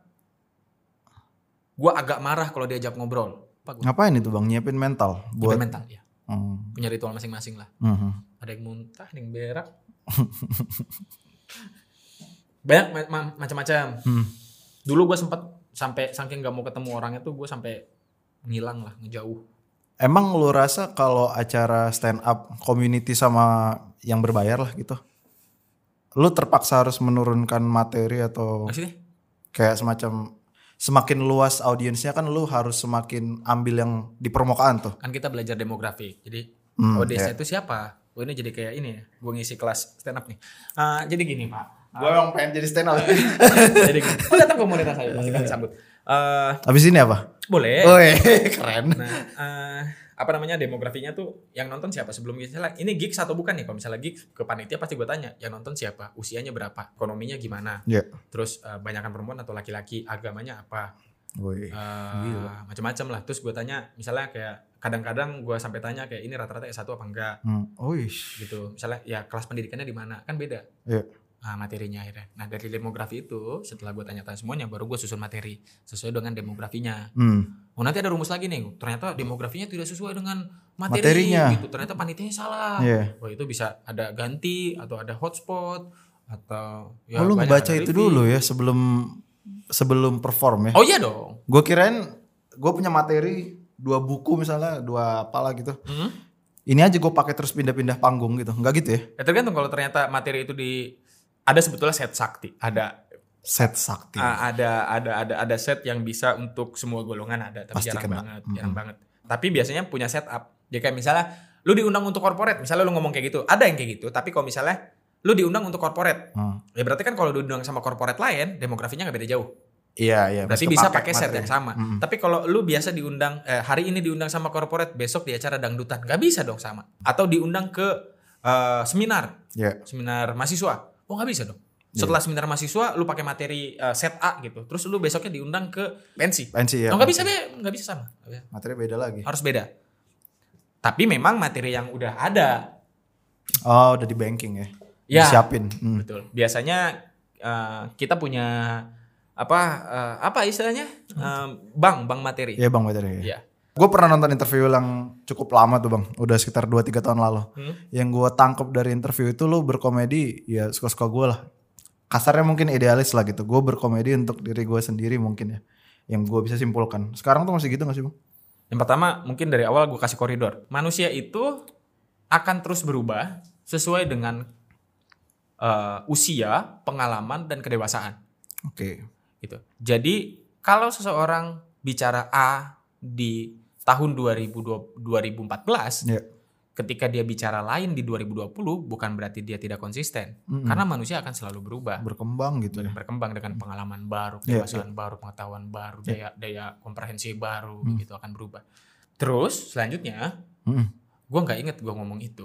gua agak marah kalau diajak ngobrol. Apa gua? Ngapain itu bang? Nyiapin mental Buat buat. mental ya. Hmm. Punya ritual masing-masing lah. Mhm. Ada yang muntah, ada yang berak. Banyak ma- ma- macam-macam. Hmm. dulu gue sempet sampai saking nggak mau ketemu orangnya tuh gue sampai ngilang lah ngejauh Emang lu rasa kalau acara stand up community sama yang berbayar lah gitu, lu terpaksa harus menurunkan materi atau maksudnya kayak semacam semakin luas audiensnya kan lu harus semakin ambil yang di permukaan tuh. kan kita belajar demografi jadi Hmm, audiensnya itu siapa oh ini jadi kayak ini ya gue ngisi kelas stand up nih Ah, jadi gini pak Gue emang pengen jadi stand up. jadi gini. oh datang komunitas saya pasti kami sambut Eh, Abis ini apa? boleh Woi, keren. nah eh, apa namanya demografinya tuh yang nonton siapa sebelum misalnya ini gigs atau bukan nih kalau misalnya gigs ke panitia pasti gue tanya yang nonton siapa usianya berapa ekonominya gimana Iya. terus eh, banyakan perempuan atau laki-laki agamanya apa Woi. Eh, Gila. macam-macam lah terus gue tanya misalnya kayak kadang-kadang gue sampai tanya kayak ini rata-rata S1 apa enggak Hmm. Wih. gitu misalnya ya kelas pendidikannya di mana kan beda Iya. Nah, materinya akhirnya nah dari demografi itu setelah gue tanya-tanya semuanya baru gue susun materi sesuai dengan demografinya Hmm. oh nanti ada rumus lagi nih ternyata demografinya tidak sesuai dengan materi Materinya. gitu ternyata panitianya salah Iya. Wah itu bisa ada ganti atau ada hotspot atau oh, lu ada itu dulu ya sebelum sebelum perform ya? Oh iya dong. Gue kirain gue punya materi dua buku misalnya dua apalah gitu. Hmm? Ini aja gue pakai terus pindah-pindah panggung gitu. Enggak gitu ya? Ya tergantung kalau ternyata materi itu di ada sebetulnya set sakti, ada Set sakti. ah, ada ada ada ada set yang bisa untuk semua golongan ada, tapi Pasti jarang kena. banget, jarang banget. Tapi biasanya punya setup. Jadi kayak misalnya lu diundang untuk corporate, misalnya lu ngomong kayak gitu, ada yang kayak gitu, tapi kalau misalnya lu diundang untuk corporate, Hmm. ya berarti kan kalau diundang sama corporate lain, demografinya nggak beda jauh. Iya iya. Berarti bisa pakai set yang sama. Mm-mm. Tapi kalau lu biasa diundang eh, hari ini diundang sama corporate, besok di acara dangdutan, nggak bisa dong sama. Atau diundang ke eh, seminar, Iya. seminar mahasiswa, oh nggak bisa dong. Setelah seminar mahasiswa, lu pakai materi eh, set A gitu, terus lu besoknya diundang ke pensi. Pensi ya. Oh nggak bisa be, nggak bisa sama, bisa. Materi beda lagi. harus beda. Tapi memang materi yang udah ada, Oh udah di banking ya. Ya. Disiapin. Hmm. betul. Biasanya eh, kita punya apa eh, apa istilahnya Eh, bank bank materi. Iya bang materi. Ya. Gue pernah nonton interview yang cukup lama tuh bang. Udah sekitar 2-3 tahun lalu. Hmm. Yang gue tangkap dari interview itu lu berkomedi ya suka-suka gue lah. Kasarnya mungkin idealis lah gitu. Gue berkomedi untuk diri gue sendiri mungkin ya. Yang gue bisa simpulkan. Sekarang tuh masih gitu gak sih bang? Yang pertama mungkin dari awal gue kasih koridor. Manusia itu akan terus berubah sesuai dengan eh, usia, pengalaman dan kedewasaan. Oke. Gitu. Jadi kalau seseorang bicara A di tahun 2020, 2014, Ya. ketika dia bicara lain di 2020 bukan berarti dia tidak konsisten. Mm-mm. Karena manusia akan selalu berubah. Berkembang gitu ya. berkembang dengan pengalaman baru, Iya, kedewasaan baru, pengetahuan baru, Iya. daya daya komprehensi baru Hmm. gitu akan berubah. Terus selanjutnya, Mm-mm. Gua nggak inget gua ngomong itu.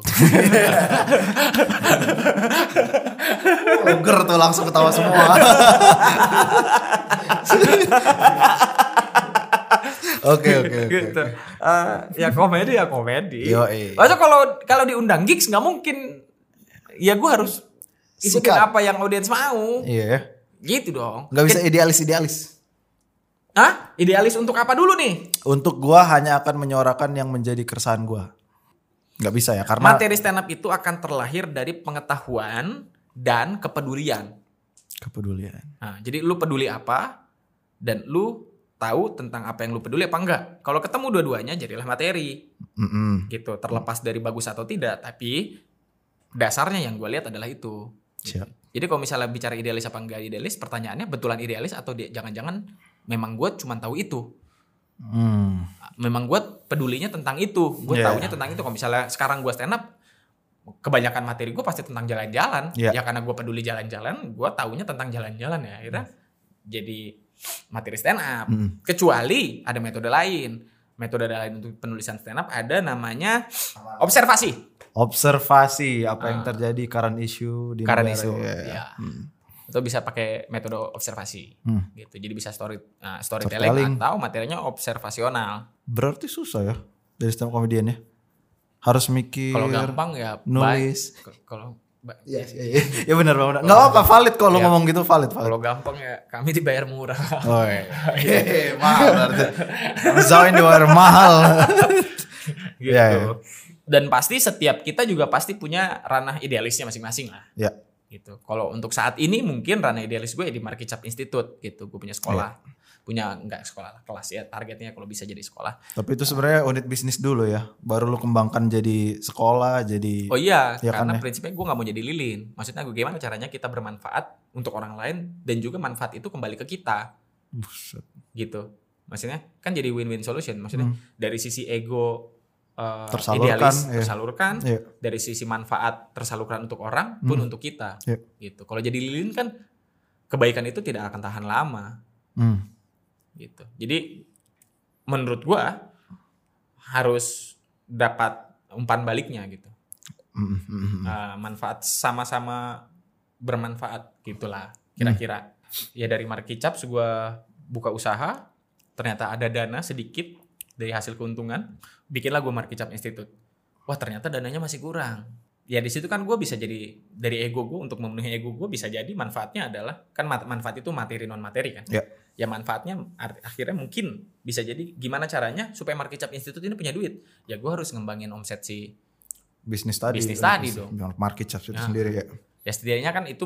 Oger tuh langsung ketawa semua. Oke oke oke. gitu. Eh, ya komedi ya komedi. Yoi. Masa kalau kalau diundang gigs nggak mungkin. Ya gua harus ikutin Sikat. apa yang audiens mau. Iya ya. Gitu dong. Gak bisa idealis idealis. Hah? Idealis untuk apa dulu nih? Untuk gua hanya akan menyuarakan yang menjadi keresahan gua. Gak bisa ya karena Materi stand up itu akan terlahir dari pengetahuan dan kepedulian. kepedulian. Nah, jadi lu peduli apa dan lu tahu tentang apa yang lu peduli apa enggak. Kalau ketemu dua-duanya jadilah materi Mm-mm. gitu. Terlepas dari bagus atau tidak, tapi dasarnya yang gue lihat adalah itu. Siap. Jadi kalau misalnya bicara idealis apa enggak idealis, pertanyaannya betulan idealis atau jangan-jangan memang gue cuma tahu itu. Hmm. Memang gue pedulinya tentang itu. Gue Iya. taunya tentang itu. Kalau misalnya sekarang gue stand up, kebanyakan materi gue pasti tentang jalan-jalan. Iya. Ya karena gue peduli jalan-jalan, gue taunya tentang jalan-jalan ya. Akhirnya jadi materi stand up. Mm. Kecuali ada metode lain. Metode lain untuk penulisan stand up ada namanya observasi. Observasi apa yang terjadi current issue di Ah. Current negara. issue, Iya. ya. Hmm. Itu bisa pakai metode observasi. Hmm. Gitu. Jadi bisa story nah, storytelling, Storytelling. atau materinya observasional. Berarti susah ya dari stand up comedian ya. Harus mikir. Kalau gampang ya nulis. Kalau Iya, iya, iya. Ya benar benar. Enggak apa valid kalau lu Iya. ngomong gitu valid valid. kalau gampang ya kami dibayar murah. Oh iya. mahal berarti. Zain diwar mahal. gitu. Iya, iya. Dan pasti setiap kita juga pasti punya ranah idealisnya masing-masing lah. Ya. Gitu. Kalau untuk saat ini mungkin ranah idealis gue ya di Market Cap Institute gitu. Gue punya sekolah. Iya. Punya enggak sekolah lah, kelas ya targetnya kalau bisa jadi sekolah. Tapi itu sebenarnya unit bisnis dulu ya. Baru lu kembangkan jadi sekolah, jadi Oh iya, Iya kan karena ya? prinsipnya gue nggak mau jadi lilin. Maksudnya gue gimana caranya kita bermanfaat untuk orang lain dan juga manfaat itu kembali ke kita Buset. gitu. Maksudnya kan jadi win-win solution. Maksudnya Hmm. dari sisi ego eh, Tersalurkan, idealis iya. tersalurkan, Iya. dari sisi manfaat tersalurkan untuk orang pun Hmm. untuk kita. Iya. Gitu. Kalau jadi lilin kan kebaikan itu tidak akan tahan lama Hmm. gitu. Jadi menurut gua harus dapat umpan baliknya gitu. Mm, mm, mm. Uh, manfaat sama-sama bermanfaat gitulah kira-kira. Ya dari market caps gue buka usaha, ternyata ada dana sedikit dari hasil keuntungan, bikinlah gue market cap institute. Wah ternyata dananya masih kurang. Ya di situ kan gue bisa jadi dari ego gue untuk memenuhi ego gue bisa jadi manfaatnya adalah kan manfaat itu materi non materi kan. Ya. Ya manfaatnya akhirnya mungkin bisa jadi gimana caranya supaya market cap institute ini punya duit. Ya gue harus ngembangin omset si Bisnis tadi. Bisnis tadi dong. Market cap itu Ya. sendiri ya. ya setidaknya kan itu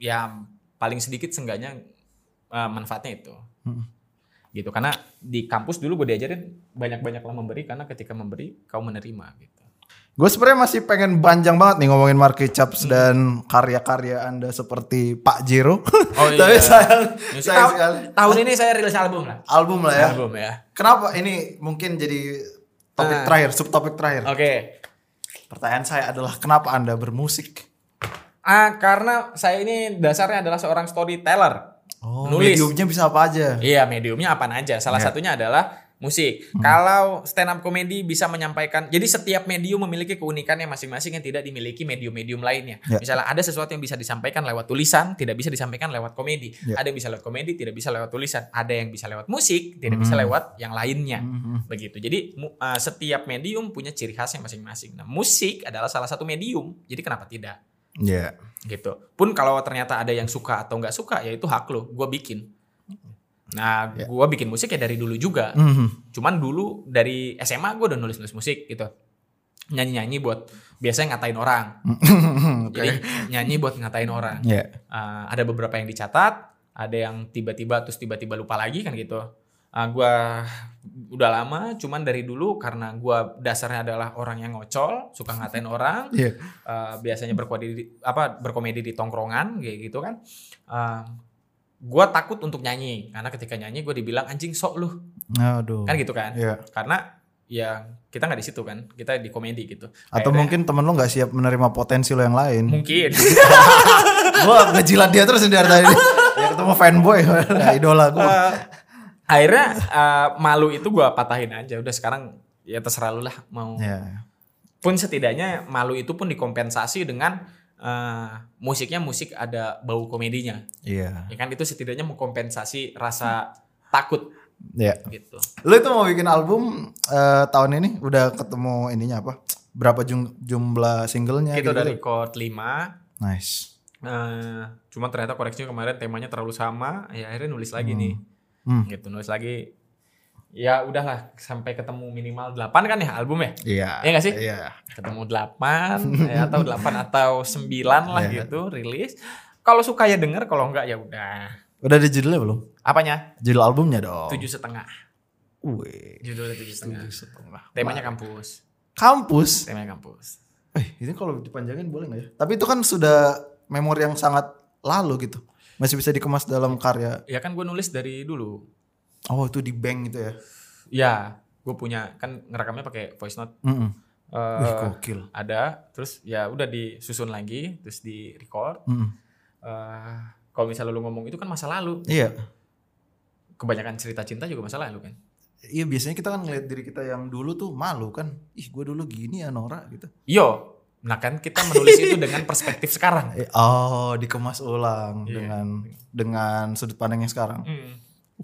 ya paling sedikit seenggaknya uh, manfaatnya itu Mm. Gitu karena di kampus dulu gue diajarin banyak-banyaklah memberi karena ketika memberi kau menerima gitu Gue sebenarnya masih pengen panjang banget nih ngomongin market Hmm. caps dan karya-karya anda seperti Pak Jiro. Oh Tapi iya. sayang, Musik sayang tahun- sekali. tahun ini saya rilis album lah Album lah ya. album ya Kenapa ini mungkin jadi topik Ah. terakhir, subtopik terakhir. oke Pertanyaan saya adalah kenapa anda bermusik? ah karena saya ini dasarnya adalah seorang storyteller Oh, Nulis. mediumnya bisa apa aja? Iya, mediumnya apa aja. Salah Ya. satunya adalah musik. Kalau stand up comedy bisa menyampaikan, jadi setiap medium memiliki keunikannya masing-masing yang tidak dimiliki medium-medium lainnya. Ya. Misalnya ada sesuatu yang bisa disampaikan lewat tulisan, tidak bisa disampaikan lewat komedi. Ya. Ada yang bisa lewat komedi, tidak bisa lewat tulisan. Ada yang bisa lewat musik, tidak bisa lewat yang lainnya. Mhm. Begitu. Jadi uh, setiap medium punya ciri khasnya masing-masing. Nah, musik adalah salah satu medium. Jadi kenapa tidak? Iya. gitu. Pun kalau ternyata ada yang suka atau nggak suka, ya itu hak lo. Gue bikin. Nah, Ya. gue bikin musik ya dari dulu juga. Mhm. Cuman dulu dari SMA gue udah nulis-nulis musik gitu. Nyanyi-nyanyi buat biasanya ngatain orang. Oke. Jadi nyanyi buat ngatain orang. Iya. Uh, ada beberapa yang dicatat, ada yang tiba-tiba terus tiba-tiba lupa lagi kan gitu. Uh, gua udah lama, cuman dari dulu karena gua dasarnya adalah orang yang ngocol, suka ngatain orang, Iya. uh, biasanya berkomedi di, apa berkomedi di tongkrongan kayak gitu kan. Uh, gua takut untuk nyanyi karena ketika nyanyi gue dibilang anjing sok lu Aduh. kan gitu kan. Iya. Karena ya kita nggak di situ kan, kita di komedi gitu. Atau Akhirnya- mungkin temen lo nggak siap menerima potensi lo yang lain. mungkin gua ngejilat dia terus dari tadi. ya ketemu fanboy, ya, idola gua. Eh, akhirnya eh, malu itu gua patahin aja udah sekarang ya terserah lu lah mau Ya. pun setidaknya malu itu pun dikompensasi dengan eh, musiknya musik ada bau komedinya Iya. ya kan itu setidaknya mengkompensasi rasa takut Iya. gitu Lo itu mau bikin album eh, tahun ini udah ketemu ininya apa? Berapa jum- jumlah singlenya? kita udah gitu? record 5 Nice. eh cuma ternyata koreksinya kemarin temanya terlalu sama ya akhirnya nulis lagi nih Hmm. gitu nulis lagi ya udahlah sampai ketemu minimal 8 kan ya album ya Iya. Iya nggak sih? Iya. ketemu 8 ya, atau 8 atau 9 lah Iya. gitu rilis. Kalau suka ya denger, kalau enggak ya udah. Udah ada judulnya belum? Apanya? Judul albumnya dong. Tujuh setengah. Wih. Judulnya tujuh setengah. Setengah. Temanya kampus. Kampus. Temanya kampus. Eh, ini kalau dipanjangin boleh nggak ya? Tapi itu kan sudah memori yang sangat lalu gitu. Masih bisa dikemas dalam karya. Ya kan gue nulis dari dulu. Oh, itu di bank gitu ya. Ya, gue punya kan ngerekamnya pakai voice note. Mm Eh, Wih, gokil. ada, terus ya udah disusun lagi, terus di record. Mm. Eh, kalau misalnya lu ngomong itu kan masa lalu. Iya. Kebanyakan cerita cinta juga masa lalu kan. Iya biasanya kita kan ngeliat diri kita yang dulu tuh malu kan. Ih gue dulu gini ya Nora gitu. Yo, nah kan kita menulis itu dengan perspektif sekarang. Oh dikemas ulang Iya. dengan dengan sudut pandang yang sekarang. Uh,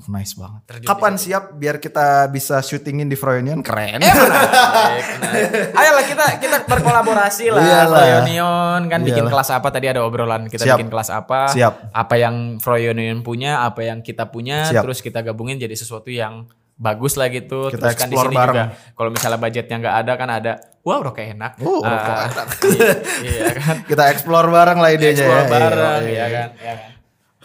nice banget. Terjun Kapan siap biar kita bisa syutingin di Froyonion? Keren. Eh. Ayolah kita kita berkolaborasi lah. Iyalah. Froyonion kan bikin Iyalah. kelas apa tadi ada obrolan kita Siap. bikin kelas apa. Siap. Apa yang Froyonion punya, apa yang kita punya, Siap. terus kita gabungin jadi sesuatu yang bagus lah gitu. Kita terus kan di sini bareng. juga kalau misalnya budgetnya nggak ada kan ada wow rokok enak. Oh, rokok Ah, enak. iya, iya kan. Kita explore bareng lah idenya Explore ya. bareng Iya, ya iya. kan, ya kan.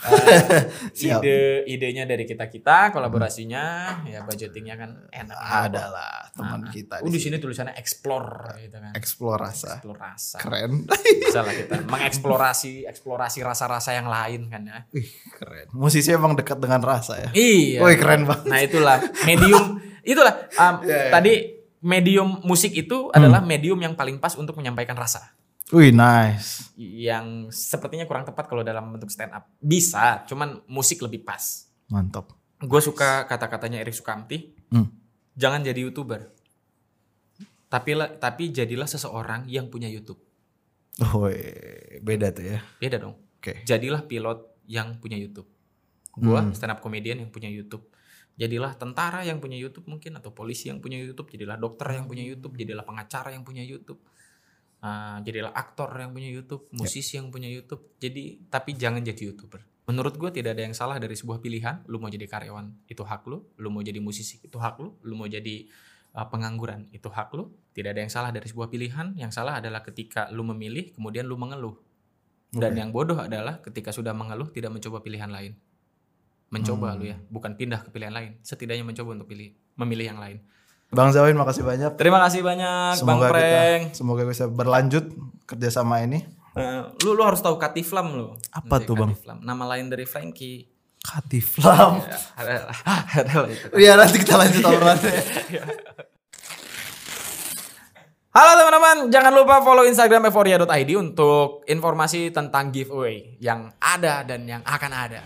Siap. ide idenya dari kita kita kolaborasinya ya budgetingnya kan enak Ada lah teman kita. Oh di sini tulisannya explore gitu kan. Explore rasa. Explore rasa. Keren. Bisa lah kita mengeksplorasi eksplorasi rasa-rasa yang lain kan ya. Wih, keren. Musisi emang dekat dengan rasa ya. Iya. Wih, keren banget. Nah itulah medium itulah um, Iya, iya. tadi medium musik itu adalah medium yang paling pas untuk menyampaikan rasa. Wih, nice. Yang sepertinya kurang tepat kalau dalam bentuk stand up. Bisa, cuman musik lebih pas. Mantap. Gue suka kata-katanya Erik Sukamti. Hmm. Jangan jadi youtuber. Tapi tapi jadilah seseorang yang punya YouTube. Oh, eh, beda tuh ya. Beda dong. Oke. Jadilah pilot yang punya YouTube. Gua stand up comedian yang punya YouTube. Jadilah tentara yang punya YouTube mungkin atau polisi yang punya YouTube, jadilah dokter yang punya YouTube, jadilah pengacara yang punya YouTube. Ah, jadilah aktor yang punya YouTube, musisi yang punya YouTube. Jadi tapi jangan jadi YouTuber. Menurut gue tidak ada yang salah dari sebuah pilihan. Lu mau jadi karyawan itu hak lu, lu mau jadi musisi itu hak lu, lu mau jadi uh, pengangguran itu hak lu. Tidak ada yang salah dari sebuah pilihan. Yang salah adalah ketika lu memilih kemudian lu mengeluh. Dan Oke. yang bodoh adalah ketika sudah mengeluh tidak mencoba pilihan lain. Mencoba Hmm. lu ya, bukan pindah ke pilihan lain. Setidaknya mencoba untuk pilih memilih yang lain. Bang Zawin makasih banyak. Terima kasih banyak Bang Semoga Prank. kita semoga bisa berlanjut kerjasama ini. Eh, lu lu harus tahu Katiflam lu. Apa Nanti tuh, Bang? Katiflam. Nama lain dari Frankie. Katiflam. Ya, ada ada lah itu. Iya nanti kita lanjut obrolannya. Halo teman-teman, jangan lupa follow Instagram euphoria.id untuk informasi tentang giveaway yang ada dan yang akan ada.